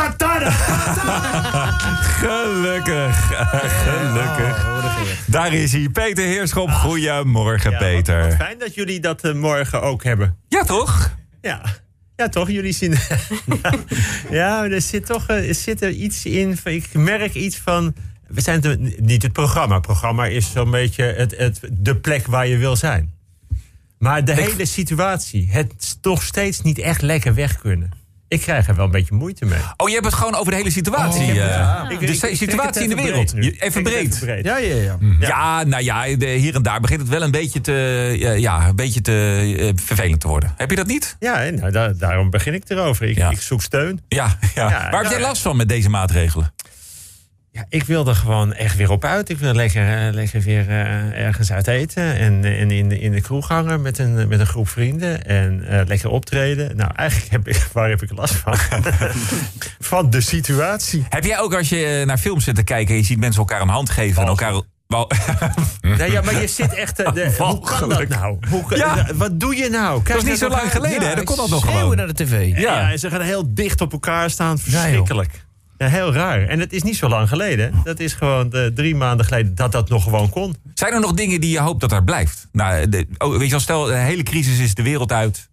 Ta, ta, da, ta. Gelukkig, gelukkig. Daar is hij, Peter Heerschop. Goedemorgen, Peter. wat fijn dat jullie dat eh, morgen ook hebben. Ja, toch? Ja. Ja, toch? Jullie zien. ja, er zit toch eh, er zit er iets in. Ik merk iets van. We zijn niet het programma. Het programma is zo'n beetje het, het, de plek waar je wil zijn. Maar de hele situatie, het toch steeds niet echt lekker weg kunnen. Ik krijg er wel een beetje moeite mee. Oh, je hebt het gewoon over de hele situatie. Het- eh, de situatie in de wereld. Even breed. even breed. Ja, ja, ja. Ja, nou ja, de, hier en daar begint het wel een beetje te, ja, ja, een beetje te eh, vervelend te worden. Heb je dat niet? Ja, en nou, daar- daarom begin ik erover. Ik, Ja. ik zoek steun. Ja, ja. Ja, Waar heb nou jij last van met deze maatregelen? Ja, ik wil er gewoon echt weer op uit. Ik wil lekker, eh, lekker weer eh, ergens uit eten. En, en in, de, in de kroeg hangen met een, met een groep vrienden. En eh, lekker optreden. Nou, eigenlijk heb ik, waar heb ik last van? van de situatie. Heb jij ook als je naar films zit te kijken... en je ziet mensen elkaar een hand geven en elkaar... Wel- Nee, ja, maar je zit echt... de, hoe kan dat nou? Hoe, Ja. wat doe je nou? Dat was niet zo lang geleden, hè? Dan kon dat nog gewoon. naar de tv. Ja. Ja. en ze gaan heel dicht op elkaar staan. Verschrikkelijk. Ja, heel raar. En het is niet zo lang geleden. Dat is gewoon eh, drie maanden geleden dat dat nog gewoon kon. Zijn er nog dingen die je hoopt dat er blijft? Nou, de, oh, weet je wel, stel, de hele crisis is de wereld uit.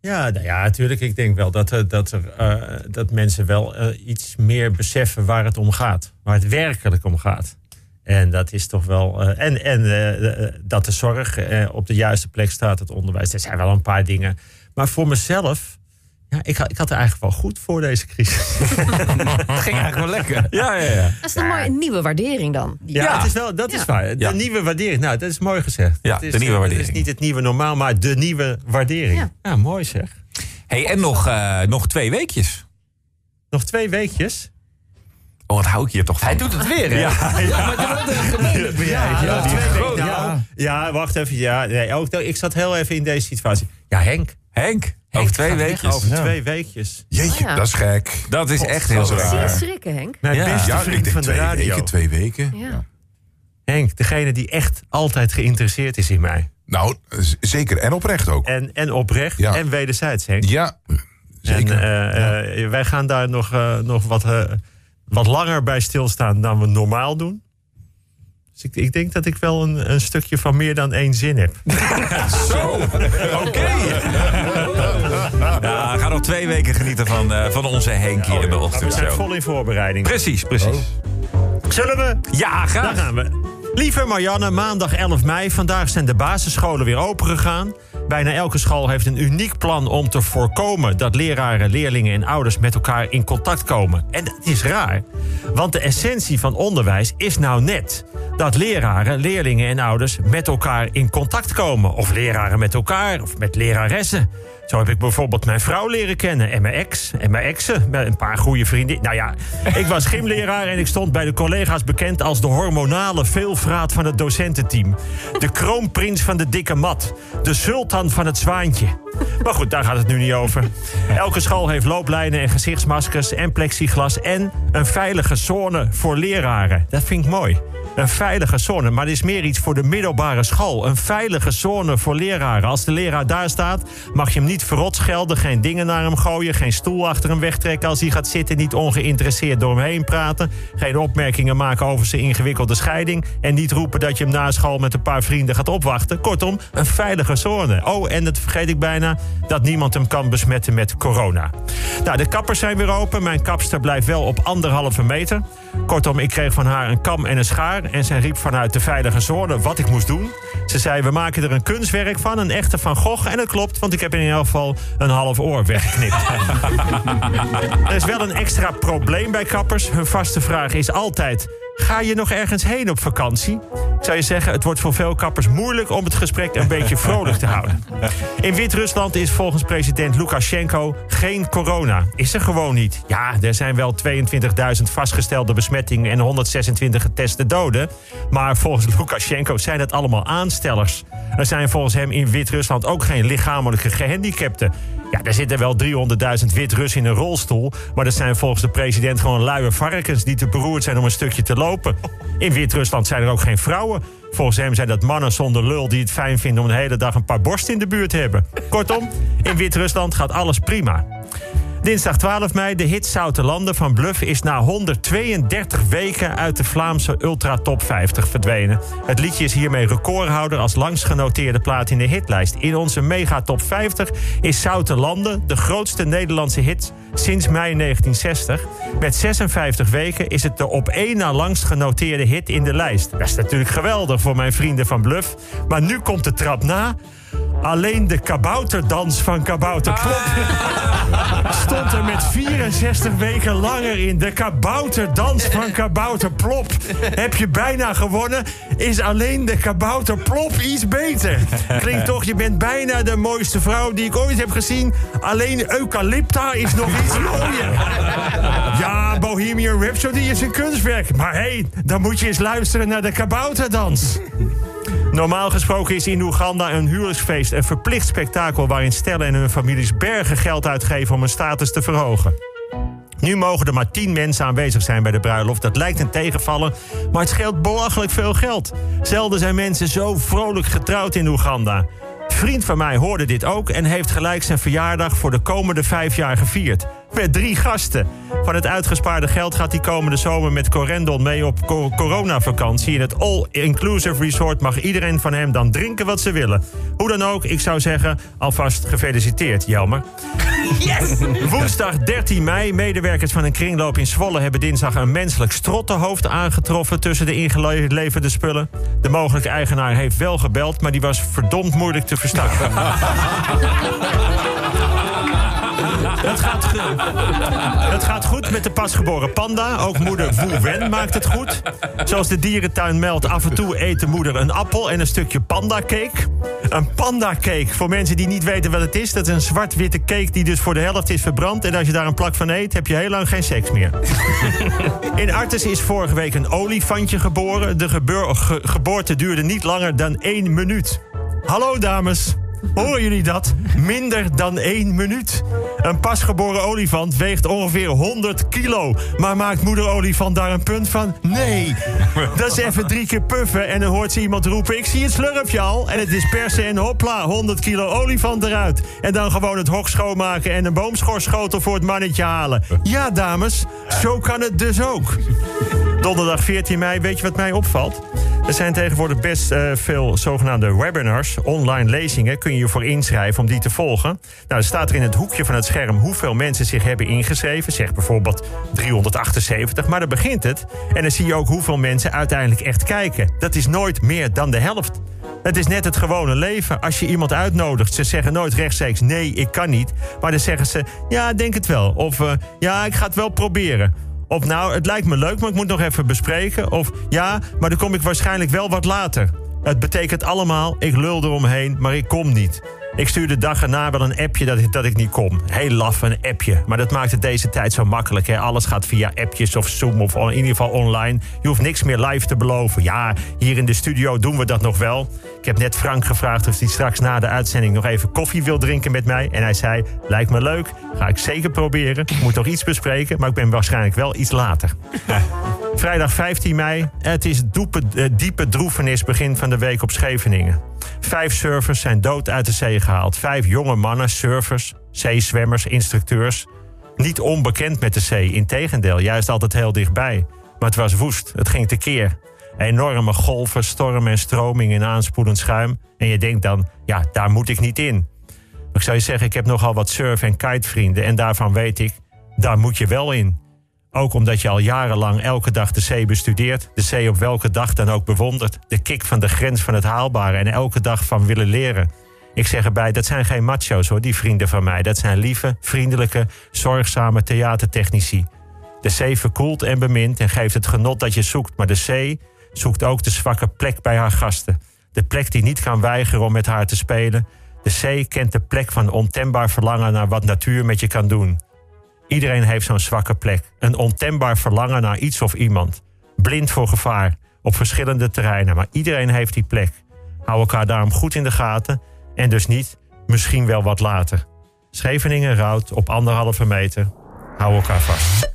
Ja, nou ja, natuurlijk. Ik denk wel dat, er, dat, er, eh, dat mensen wel eh, iets meer beseffen waar het om gaat. Waar het werkelijk om gaat. En dat is toch wel. eh, en en eh, eh, dat de zorg eh, op de juiste plek staat, het onderwijs. Er zijn wel een paar dingen. Maar voor mezelf. Ja, ik, had- ik had er eigenlijk wel goed voor deze crisis. Het ging eigenlijk wel lekker. Ja, ja, ja. Dat is een mooie nieuwe waardering dan. Ja, Ja. Het is wel, dat is Ja. waar. De Ja. nieuwe waardering. Nou, dat is mooi gezegd. Ja, Het is, de nieuwe eh, waardering. Het is niet het nieuwe normaal, maar de nieuwe waardering. Ja. Ja, mooi zeg. Hey, en nog, eh, nog twee weekjes. Nog twee weekjes. Oh, wat hou ik hier toch van? Hij doet het weer, hè? Ja, maar dat ben jij. Ja, Ja, nog twee die- weken. Ja. ja. wacht even. Ja, nee, ook, ik zat heel even in deze situatie. Ja, Henk. Henk, over twee weekjes. Over Ja. twee weekjes. Jeetje, Oh ja. dat is gek. Dat is echt heel Zie je zwaar. schrikken, Henk? Mijn Ja. beste Ja, vriend ik denk van de twee radio. weken, twee weken. Ja. Henk, degene die echt altijd geïnteresseerd is in mij. Nou, zeker. En oprecht ook. En, en oprecht Ja. en wederzijds, Henk. Ja, En, zeker. eh, eh, wij gaan daar nog, eh, nog wat, wat langer bij stilstaan dan we normaal doen. Dus ik, ik denk dat ik wel een, een stukje van meer dan één zin heb. Oké. Twee weken genieten van, eh, van onze Henk hier in de Maar we zijn vol in voorbereiding. Precies, precies. Zullen we? Ja, Daar graag. gaan we. Lieve Marianne, maandag 11 mei. Vandaag zijn de basisscholen weer opengegaan. Bijna elke school heeft een uniek plan om te voorkomen dat leraren, leerlingen en ouders met elkaar in contact komen. En dat is raar, want de essentie van onderwijs is nou net dat leraren, leerlingen en ouders met elkaar in contact komen. Of leraren met elkaar, of met leraressen. Zo heb ik bijvoorbeeld mijn vrouw leren kennen en mijn ex en mijn exen. Een paar goede vrienden. Nou ja, ik was gymleraar en ik stond bij de collega's bekend als de hormonale veelvraat van het docententeam. De kroonprins van de dikke mat. De sultan van het zwaantje. Maar goed, daar gaat het nu niet over. Elke school heeft looplijnen en gezichtsmaskers en plexiglas en een veilige zone voor leraren. Dat vind ik mooi. Een veilige zone, maar dit is meer iets voor de middelbare school. Een veilige zone voor leraren. Als de leraar daar staat, mag je hem niet verrot schelden, geen dingen naar hem gooien, geen stoel achter hem wegtrekken als hij gaat zitten, niet ongeïnteresseerd door hem heen praten, geen opmerkingen maken over zijn ingewikkelde scheiding en niet roepen dat je hem na school met een paar vrienden gaat opwachten. Kortom, een veilige zone. Oh, en dat vergeet ik bijna, dat niemand hem kan besmetten met corona. Nou, de kappers zijn weer open. Mijn kapster blijft wel op anderhalve meter. Kortom, ik kreeg van haar een kam en een schaar. En zij riep vanuit de veilige zone wat ik moest doen. Ze zei, we maken er een kunstwerk van, een echte Van Gogh. En dat klopt, want ik heb in ieder geval een half oor weggeknipt. er is wel een extra probleem bij kappers. Hun vaste vraag is altijd... Ga je nog ergens heen op vakantie? Zou je zeggen, het wordt voor veel kappers moeilijk om het gesprek een beetje vrolijk te houden. In Wit-Rusland is volgens president Lukashenko geen corona. Is er gewoon niet. Ja, er zijn wel 22.000 vastgestelde besmettingen en 126 geteste doden. Maar volgens Lukashenko zijn het allemaal aanstellers. Er zijn volgens hem in Wit-Rusland ook geen lichamelijke gehandicapten. Ja, er zitten wel 300.000 Wit-Russen in een rolstoel. Maar dat zijn volgens de president gewoon luie varkens die te beroerd zijn om een stukje te lopen. In Wit-Rusland zijn er ook geen vrouwen. Volgens hem zijn dat mannen zonder lul die het fijn vinden om de hele dag een paar borsten in de buurt te hebben. Kortom, in Wit-Rusland gaat alles prima. Dinsdag 12 mei, de hit Landen van Bluff is na 132 weken uit de Vlaamse Ultra Top 50 verdwenen. Het liedje is hiermee recordhouder als langst genoteerde plaat in de hitlijst. In onze mega top 50 is Landen de grootste Nederlandse hit sinds mei 1960. Met 56 weken is het de op één na langst genoteerde hit in de lijst. Dat is natuurlijk geweldig voor mijn vrienden van Bluff. Maar nu komt de trap na. Alleen de kabouterdans van Kabouter Plop stond er met 64 weken langer in. De kabouterdans van Kabouter Plop. Heb je bijna gewonnen? Is alleen de Kabouter Plop iets beter? Klinkt toch, je bent bijna de mooiste vrouw die ik ooit heb gezien. Alleen Eucalypta is nog iets mooier. Ja, Bohemian Rhapsody is een kunstwerk. Maar hé, hey, dan moet je eens luisteren naar de kabouterdans. Normaal gesproken is in Oeganda een huwelijksfeest een verplicht spektakel waarin stellen en hun families bergen geld uitgeven om hun status te verhogen. Nu mogen er maar tien mensen aanwezig zijn bij de bruiloft. Dat lijkt een tegenvallen, maar het scheelt belachelijk veel geld. Zelden zijn mensen zo vrolijk getrouwd in Oeganda. Vriend van mij hoorde dit ook en heeft gelijk zijn verjaardag voor de komende vijf jaar gevierd. Met drie gasten. Van het uitgespaarde geld gaat hij komende zomer met Corendon mee op co coronavakantie. In het all-inclusive resort mag iedereen van hem dan drinken wat ze willen. Hoe dan ook, ik zou zeggen, alvast gefeliciteerd, Jelmer. Yes! Woensdag 13 mei. Medewerkers van een kringloop in Zwolle hebben dinsdag een menselijk strottenhoofd aangetroffen tussen de ingeleverde spullen. De mogelijke eigenaar heeft wel gebeld, maar die was verdomd moeilijk te verstaan. Het gaat, het gaat goed met de pasgeboren panda. Ook moeder Wu Wen maakt het goed. Zoals de dierentuin meldt, af en toe eet de moeder een appel en een stukje pandacake. Een pandacake, voor mensen die niet weten wat het is... dat is een zwart-witte cake die dus voor de helft is verbrand... en als je daar een plak van eet, heb je heel lang geen seks meer. In Artes is vorige week een olifantje geboren. De ge geboorte duurde niet langer dan één minuut. Hallo dames. Horen jullie dat? Minder dan één minuut. Een pasgeboren olifant weegt ongeveer 100 kilo. Maar maakt moeder olifant daar een punt van? Nee. Dat is even drie keer puffen en dan hoort ze iemand roepen... ik zie het slurpje al. En het is persen en hopla, 100 kilo olifant eruit. En dan gewoon het hok schoonmaken en een boomschorschotel voor het mannetje halen. Ja, dames, zo kan het dus ook. Donderdag 14 mei, weet je wat mij opvalt? Er zijn tegenwoordig best uh, veel zogenaamde webinars, online lezingen. Kun je je voor inschrijven om die te volgen. Nou, er staat er in het hoekje van het scherm hoeveel mensen zich hebben ingeschreven. Zeg bijvoorbeeld 378, maar dan begint het. En dan zie je ook hoeveel mensen uiteindelijk echt kijken. Dat is nooit meer dan de helft. Het is net het gewone leven. Als je iemand uitnodigt, ze zeggen nooit rechtstreeks nee, ik kan niet. Maar dan zeggen ze ja, denk het wel. Of uh, ja, ik ga het wel proberen. Of nou, het lijkt me leuk, maar ik moet nog even bespreken. Of ja, maar dan kom ik waarschijnlijk wel wat later. Het betekent allemaal, ik lul eromheen, maar ik kom niet. Ik stuur de dag erna wel een appje dat ik, dat ik niet kom. Heel laf, een appje. Maar dat maakt het deze tijd zo makkelijk. Hè? Alles gaat via appjes of Zoom of in ieder geval online. Je hoeft niks meer live te beloven. Ja, hier in de studio doen we dat nog wel. Ik heb net Frank gevraagd of hij straks na de uitzending nog even koffie wil drinken met mij. En hij zei, lijkt me leuk. Ga ik zeker proberen. Ik moet nog iets bespreken, maar ik ben waarschijnlijk wel iets later. Vrijdag 15 mei. Het is diepe, uh, diepe droefenis begin van de week op Scheveningen. Vijf surfers zijn dood uit de zee gehaald. Vijf jonge mannen, surfers, zeezwemmers, instructeurs. Niet onbekend met de zee, integendeel, juist altijd heel dichtbij. Maar het was woest, het ging tekeer. Enorme golven, stormen en stromingen in aanspoelend schuim. En je denkt dan, ja, daar moet ik niet in. Maar ik zou je zeggen, ik heb nogal wat surf- en kitevrienden... en daarvan weet ik, daar moet je wel in. Ook omdat je al jarenlang elke dag de zee bestudeert. De zee op welke dag dan ook bewondert. De kick van de grens van het haalbare en elke dag van willen leren. Ik zeg erbij, dat zijn geen macho's hoor, die vrienden van mij. Dat zijn lieve, vriendelijke, zorgzame theatertechnici. De zee verkoelt en bemint en geeft het genot dat je zoekt. Maar de zee zoekt ook de zwakke plek bij haar gasten. De plek die niet kan weigeren om met haar te spelen. De zee kent de plek van ontembaar verlangen naar wat natuur met je kan doen. Iedereen heeft zo'n zwakke plek. Een ontembaar verlangen naar iets of iemand. Blind voor gevaar. Op verschillende terreinen. Maar iedereen heeft die plek. Hou elkaar daarom goed in de gaten. En dus niet, misschien wel wat later. Scheveningen rouwt op anderhalve meter. Hou elkaar vast.